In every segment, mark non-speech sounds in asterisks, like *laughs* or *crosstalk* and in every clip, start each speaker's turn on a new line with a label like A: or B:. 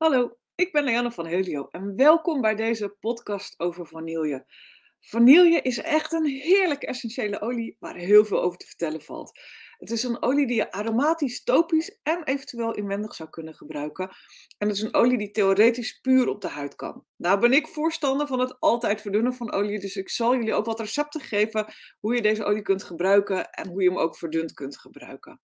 A: Hallo, ik ben Leanne van Helio en welkom bij deze podcast over vanille. Vanille is echt een heerlijke essentiële olie waar heel veel over te vertellen valt. Het is een olie die je aromatisch, topisch en eventueel inwendig zou kunnen gebruiken. En het is een olie die theoretisch puur op de huid kan. Nou ben ik voorstander van het altijd verdunnen van olie, dus ik zal jullie ook wat recepten geven hoe je deze olie kunt gebruiken en hoe je hem ook verdund kunt gebruiken.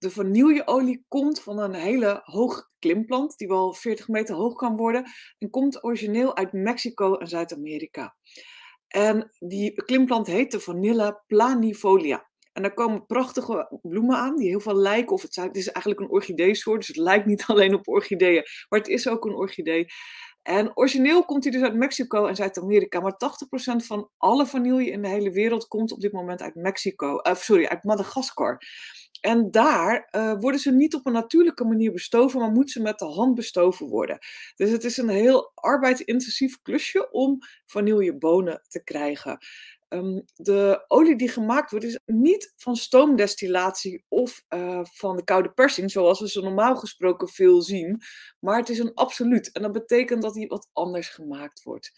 A: De vanilleolie komt van een hele hoge klimplant, die wel 40 meter hoog kan worden, en komt origineel uit Mexico en Zuid-Amerika. En die klimplant heet de Vanilla planifolia. En daar komen prachtige bloemen aan, die heel veel lijken, of het, is eigenlijk een orchideesoort, dus het lijkt niet *laughs* alleen op orchideeën, maar het is ook een orchidee. En origineel komt hij dus uit Mexico en Zuid-Amerika, maar 80% van alle vanille in de hele wereld komt op dit moment uit Mexico, uh, sorry, uit Madagaskar. En daar uh, worden ze niet op een natuurlijke manier bestoven, maar moeten ze met de hand bestoven worden. Dus het is een heel arbeidsintensief klusje om vanillebonen te krijgen. Um, de olie die gemaakt wordt is niet van stoomdestillatie of uh, van de koude persing, zoals we ze normaal gesproken veel zien, maar het is een absoluut. En dat betekent dat die wat anders gemaakt wordt.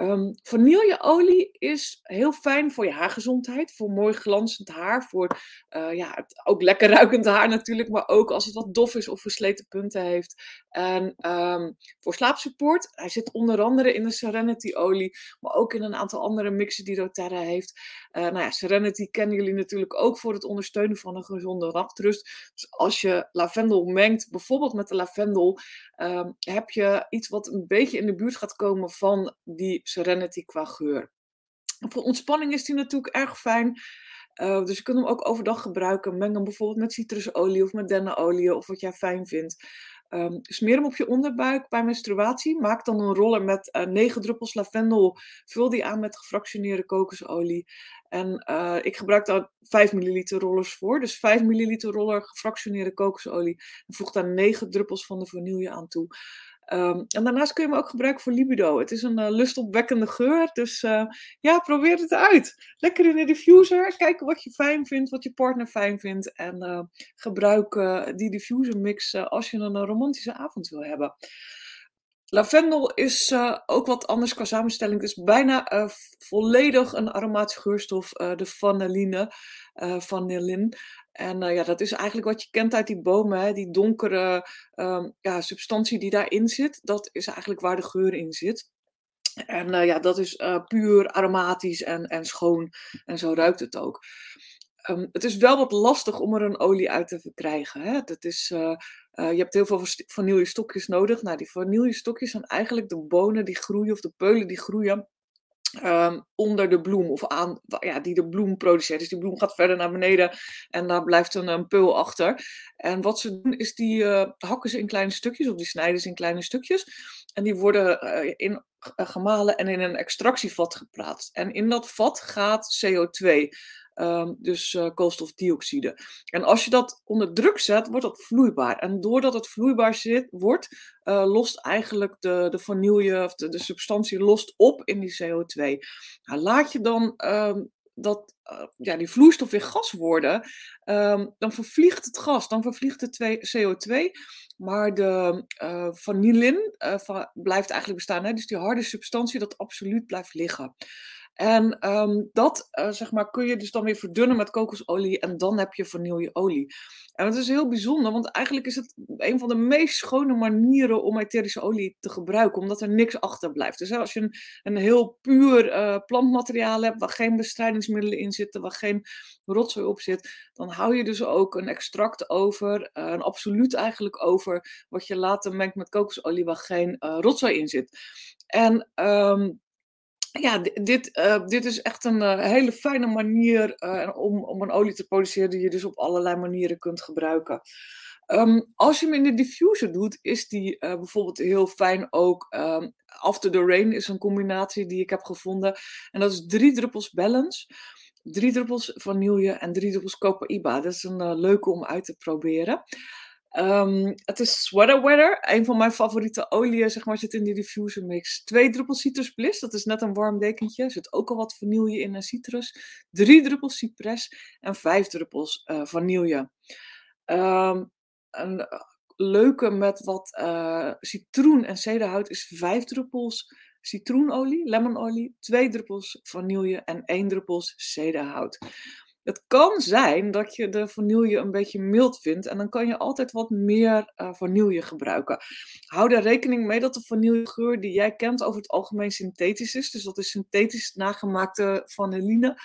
A: Um, vanilleolie is heel fijn voor je haargezondheid, voor mooi glanzend haar, voor uh, ja, ook lekker *laughs* ruikend haar natuurlijk, maar ook als het wat dof is of versleten punten heeft. En um, voor slaapsupport, hij zit onder andere in de Serenity olie, maar ook in een aantal andere mixen die doTERRA heeft. Uh, nou ja, Serenity kennen jullie natuurlijk ook voor het ondersteunen van een gezonde nachtrust. Dus als je lavendel mengt, bijvoorbeeld met de lavendel, um, heb je iets wat een beetje in de buurt gaat komen van die Serenity qua geur. Voor ontspanning is die natuurlijk erg fijn. Uh, dus je kunt hem ook overdag gebruiken. Meng hem bijvoorbeeld met citrusolie of met dennenolie of wat jij fijn vindt. Um, smeer hem op je onderbuik bij menstruatie. Maak dan een roller met uh, 9 druppels lavendel. Vul die aan met gefractioneerde kokosolie. En uh, ik gebruik daar 5 milliliter rollers voor. Dus 5 milliliter roller gefractioneerde kokosolie. En voeg daar 9 druppels van de vanille aan toe. Um, en daarnaast kun je hem ook gebruiken voor libido. Het is een uh, lustopwekkende geur. Dus uh, ja, probeer het uit. Lekker in de diffuser. Kijken wat je fijn vindt, wat je partner fijn vindt. En uh, gebruik die diffuser mix als je een romantische avond wil hebben. Lavendel is ook wat anders qua samenstelling. Het is bijna volledig een aromatische geurstof, de vanilline, vanillin. En ja, dat is eigenlijk wat je kent uit die bomen, hè? die donkere um, ja, substantie die daarin zit. Dat is eigenlijk waar de geur in zit. En ja, dat is puur aromatisch en, en schoon. En zo ruikt het ook. Um, het is wel wat lastig om er een olie uit te verkrijgen. Hè? Dat is, je hebt heel veel vanillestokjes nodig. Nou, die vanillestokjes zijn eigenlijk de bonen die groeien of de peulen die groeien um, onder de bloem of aan, ja, die de bloem produceert. Dus die bloem gaat verder naar beneden en daar blijft een, een peul achter. En wat ze doen is die uh, hakken ze in kleine stukjes of die snijden ze in kleine stukjes. En die worden uh, in, gemalen en in een extractievat geplaatst. En in dat vat gaat CO2. Um, dus uh, koolstofdioxide. En als je dat onder druk zet, wordt dat vloeibaar. En doordat het vloeibaar zit, wordt, uh, lost eigenlijk de, de vanille of de, substantie lost op in die CO2. Nou, laat je dan um, dat, uh, ja, die vloeistof weer gas worden, um, dan vervliegt het gas, dan vervliegt de CO2. Maar de uh, blijft eigenlijk bestaan. Hè? Dus die harde substantie, dat absoluut blijft liggen. En um, dat uh, zeg maar, kun je dus dan weer verdunnen met kokosolie en dan heb je vanilleolie. En het is heel bijzonder, want eigenlijk is het een van de meest schone manieren om etherische olie te gebruiken, omdat er niks achterblijft. Dus als je een, een heel puur uh, plantmateriaal hebt, waar geen bestrijdingsmiddelen in zitten, waar geen rotzooi op zit, dan hou je dus ook een extract over, uh, een absoluut eigenlijk over, wat je later mengt met kokosolie, waar geen rotzooi in zit. En um, ja, dit, uh, dit is echt een uh, hele fijne manier uh, om, om een olie te produceren die je dus op allerlei manieren kunt gebruiken. Um, als je hem in de diffuser doet, is die bijvoorbeeld heel fijn ook. Um, After the Rain is een combinatie die ik heb gevonden. En dat is drie druppels balance, drie druppels vanille en drie druppels copaiba. Dat is een leuke om uit te proberen. Um, het is Sweater Weather, een van mijn favoriete oliën, zeg maar, zit in die diffuser mix. Twee druppels citrus bliss, dat is net een warm dekentje. Er zit ook al wat vanille in en citrus. Drie druppels cypress en vijf druppels uh, vanille. Um, een leuke met wat uh, citroen en cederhout is 5 druppels citroenolie, lemonolie, 2 druppels vanille en 1 druppels cederhout. Het kan zijn dat je de vanille een beetje mild vindt en dan kan je altijd wat meer uh, vanille gebruiken. Hou er rekening mee dat de vanillegeur die jij kent over het algemeen synthetisch is. Dus dat is synthetisch nagemaakte vanilline.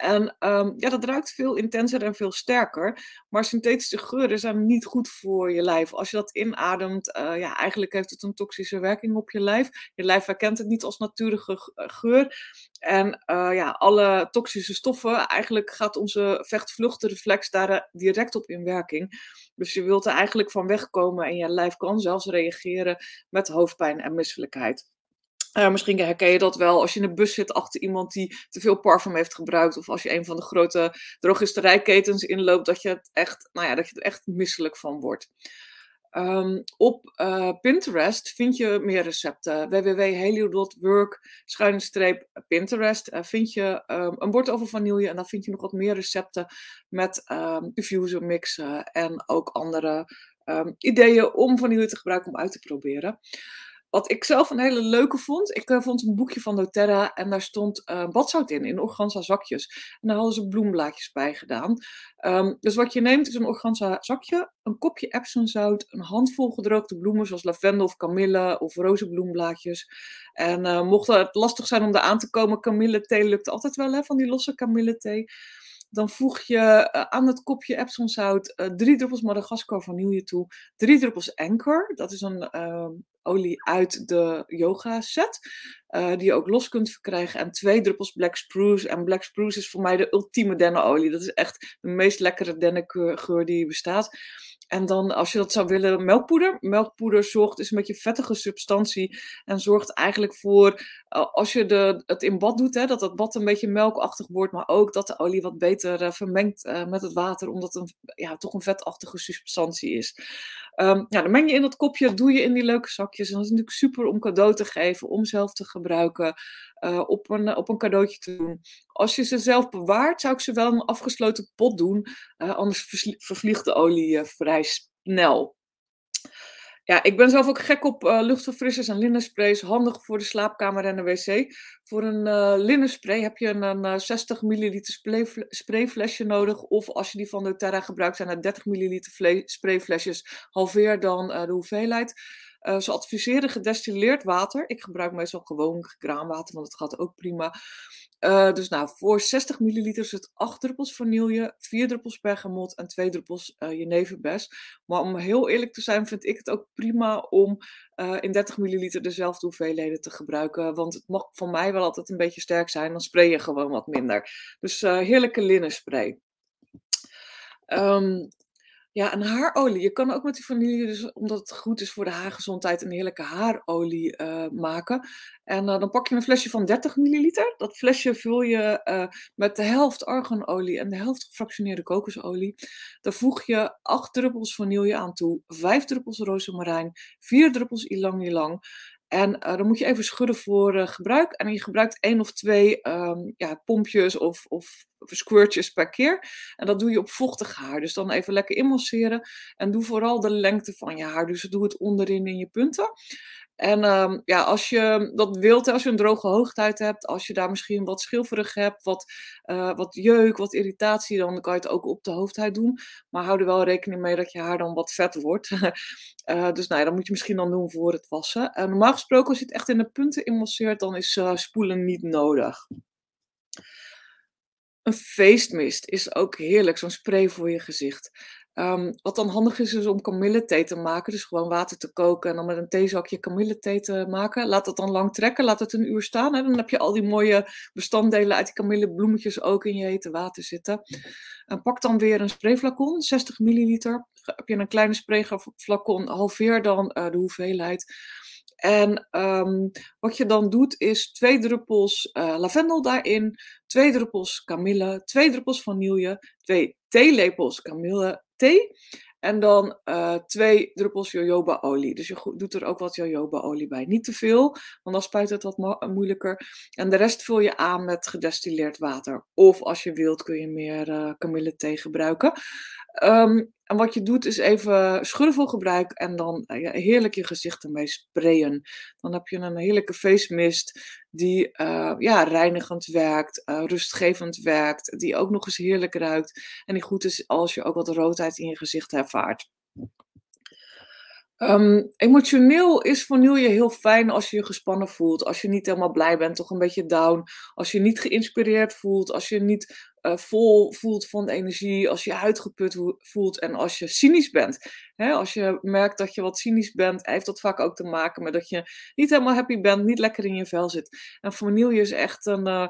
A: En um, ja, dat ruikt veel intenser en veel sterker. Maar synthetische geuren zijn niet goed voor je lijf. Als je dat inademt, uh, ja, eigenlijk heeft het een toxische werking op je lijf. Je lijf herkent het niet als natuurlijke geur. En uh, ja, alle toxische stoffen, eigenlijk gaat onze vecht-vluchtreflex daar eh, direct op in werking. Dus je wilt er eigenlijk van wegkomen en je lijf kan zelfs reageren met hoofdpijn en misselijkheid. Misschien herken je dat wel als je in de bus zit achter iemand die te veel parfum heeft gebruikt. Of als je een van de grote drogisterijketens inloopt, dat je, het echt, nou ja, dat je er echt misselijk van wordt. Um, op uh, Pinterest vind je meer recepten. www.helio.work Pinterest uh, vind je um, een bord over vanille en dan vind je nog wat meer recepten met um, mixen en ook andere ideeën om vanille te gebruiken om uit te proberen. Wat ik zelf een hele leuke vond, ik uh, vond een boekje van doTERRA en daar stond uh, badzout in, in organza zakjes. En daar hadden ze bloemblaadjes bij gedaan. Um, dus wat je neemt is een organza zakje, een kopje Epsomzout, een handvol gedroogde bloemen zoals lavendel of kamille of rozenbloemblaadjes. En uh, mocht het lastig zijn om daar aan te komen, kamillethee lukt altijd wel, hè, van die losse kamillethee. Dan voeg je aan het kopje Epsomzout drie druppels Madagascar vanille toe, drie druppels Anchor, dat is een ehm, olie uit de yoga set. Uh, die je ook los kunt verkrijgen. En twee druppels Black Spruce. En Black Spruce is voor mij de ultieme dennenolie. Dat is echt de meest lekkere dennengeur die bestaat. En dan, als je dat zou willen, melkpoeder. Melkpoeder zorgt, is een beetje vettige substantie. En zorgt eigenlijk voor, uh, als je de, het in bad doet, hè, dat het bad een beetje melkachtig wordt. Maar ook dat de olie wat beter uh, vermengt met het water. Omdat het een, ja, toch een vetachtige substantie is. Um, ja, dan meng je in dat kopje, doe je in die leuke zakjes. En dat is natuurlijk super om cadeau te geven, om zelf te gebruiken, op, een, op een cadeautje te doen. Als je ze zelf bewaart, zou ik ze wel in een afgesloten pot doen. Uh, anders vervliegt de olie uh, vrij snel. Ja, ik ben zelf ook gek op uh, luchtverfrissers en linnensprays. Handig voor de slaapkamer en de wc. Voor een uh, linnenspray heb je een, een 60 ml sprayflesje nodig. Of als je die van doTERRA gebruikt, zijn er 30 ml sprayflesjes. Halveer dan de hoeveelheid. Ze adviseren gedestilleerd water. Ik gebruik meestal gewoon kraanwater, want het gaat ook prima. Uh, dus nou, voor 60 milliliter zit 8 druppels vanille, 4 druppels bergamot en 2 druppels uh, jeneverbes. Maar om heel eerlijk te zijn, vind ik het ook prima om in 30 milliliter dezelfde hoeveelheden te gebruiken. Want het mag voor mij wel altijd een beetje sterk zijn, dan spray je gewoon wat minder. Dus heerlijke linnenspray. Um, ja, een haarolie. Je kan ook met die vanille, dus omdat het goed is voor de haargezondheid, een heerlijke haarolie uh, maken. En uh, dan pak je een flesje van 30 milliliter. Dat flesje vul je uh, met de helft arganolie en de helft gefractioneerde kokosolie. Daar voeg je 8 druppels vanille aan toe, 5 druppels rozemarijn, 4 druppels ilang ilang. En dan moet je even schudden voor gebruik. En je gebruikt één of twee um, ja, pompjes of, of squirtjes per keer. En dat doe je op vochtig haar. Dus dan even lekker inmasseren. En doe vooral de lengte van je haar. Dus doe het onderin in je punten. En um, ja, als je dat wilt, als je een droge hoogtheid hebt, als je daar misschien wat schilferig hebt, wat, uh, wat jeuk, wat irritatie, dan kan je het ook op de hoofdhuid doen. Maar hou er wel rekening mee dat je haar dan wat vet wordt. uh, *laughs* dus nou ja, dat moet je misschien dan doen voor het wassen. Uh, normaal gesproken, als je het echt in de punten inmasseert, dan is spoelen niet nodig. Een feestmist is ook heerlijk, zo'n spray voor je gezicht. Um, wat dan handig is, is om kamillethee te maken. Dus gewoon water te koken en dan met een theezakje kamillethee te maken. Laat dat dan lang trekken, laat het een uur staan. En dan heb je al die mooie bestanddelen uit die kamillebloemetjes ook in je hete water zitten. En pak dan weer een sprayflacon, 60 milliliter. Heb je een kleine sprayflacon, halveer dan uh, de hoeveelheid. En um, wat je dan doet is twee druppels uh, lavendel daarin, twee druppels kamille, twee druppels vanille, twee theelepels kamille thee. En dan uh, twee druppels jojobaolie. Dus je doet er ook wat jojobaolie bij. Niet te veel, want dan spuit het wat mo moeilijker. En de rest vul je aan met gedestilleerd water. Of als je wilt kun je meer uh, kamillethee gebruiken. Ehm, en wat je doet is even schudden gebruik en dan uh, heerlijk je gezicht ermee sprayen. Dan heb je een heerlijke face mist die uh, ja, reinigend werkt, uh, rustgevend werkt, die ook nog eens heerlijk ruikt en die goed is als je ook wat roodheid in je gezicht ervaart. Um, emotioneel is vanille heel fijn als je je gespannen voelt, als je niet helemaal blij bent, toch een beetje down, als je niet geïnspireerd voelt, als je niet uh, vol voelt van energie, als je uitgeput voelt en als je cynisch bent. Als je merkt dat je wat cynisch bent, heeft dat vaak ook te maken met dat je niet helemaal happy bent, niet lekker in je vel zit. En vanille is echt een. Uh,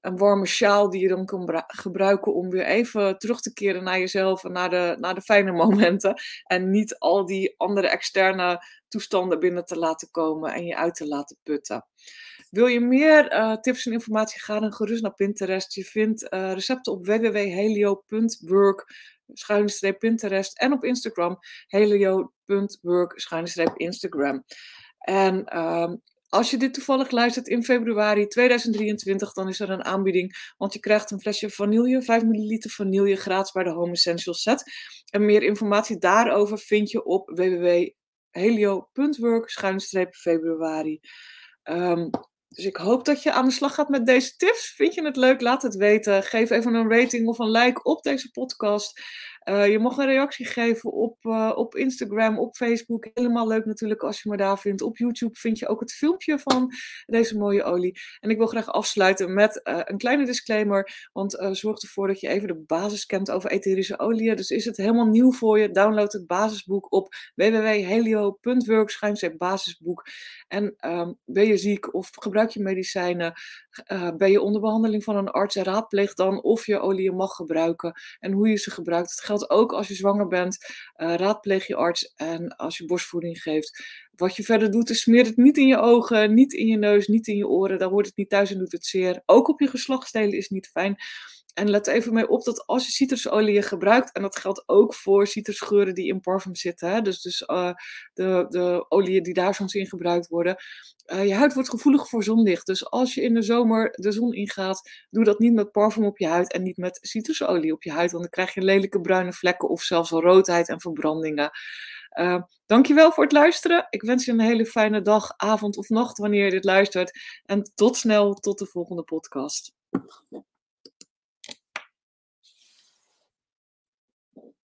A: een warme sjaal die je dan kan gebruiken om weer even terug te keren naar jezelf en naar de, naar de fijne *laughs* momenten. En niet al die andere externe toestanden binnen te laten komen en je uit te laten putten. Wil je meer uh, tips en informatie, ga dan gerust naar Pinterest. Je vindt uh, recepten op www.helio.work schuine Pinterest en op Instagram helio.work schuine Instagram. En um, als je dit toevallig luistert in februari 2023, dan is er een aanbieding. Want je krijgt een flesje vanille, 5 ml vanille, gratis bij de Home Essentials set. En meer informatie daarover vind je op www.helio.work-februari. Um, dus ik hoop dat je aan de slag gaat met deze tips. Vind je het leuk? Laat het weten. Geef even een rating of een like op deze podcast. Uh, je mag een reactie geven op, uh, op Instagram, op Facebook. Helemaal leuk natuurlijk als je me daar vindt. Op YouTube vind je ook het filmpje van deze mooie olie. En ik wil graag afsluiten met uh, een kleine disclaimer. Want zorg ervoor dat je even de basis kent over etherische oliën. Dus is het helemaal nieuw voor je? Download het basisboek op www.helio.work basisboek. En um, ben je ziek of gebruik je medicijnen? ben je onder behandeling van een arts? Raadpleeg dan of je oliën mag gebruiken en hoe je ze gebruikt. Het geldt ook als je zwanger bent. Uh, raadpleeg je arts en als je borstvoeding geeft. Wat je verder doet, is smeer het niet in je ogen, niet in je neus, niet in je oren. Daar hoort het niet thuis en doet het zeer. Ook op je geslachtsdelen is niet fijn. En let even mee op dat als je citrusolie gebruikt, en dat geldt ook voor citrusgeuren die in parfum zitten, hè, dus, dus uh, de, de oliën die daar soms in gebruikt worden, uh, je huid wordt gevoelig voor zonlicht. Dus als je in de zomer de zon ingaat, doe dat niet met parfum op je huid en niet met citrusolie op je huid, want dan krijg je lelijke bruine vlekken of zelfs roodheid en verbrandingen. Uh, dankjewel voor het luisteren. Ik wens je een hele fijne dag, avond of nacht wanneer je dit luistert. En tot snel, tot de volgende podcast.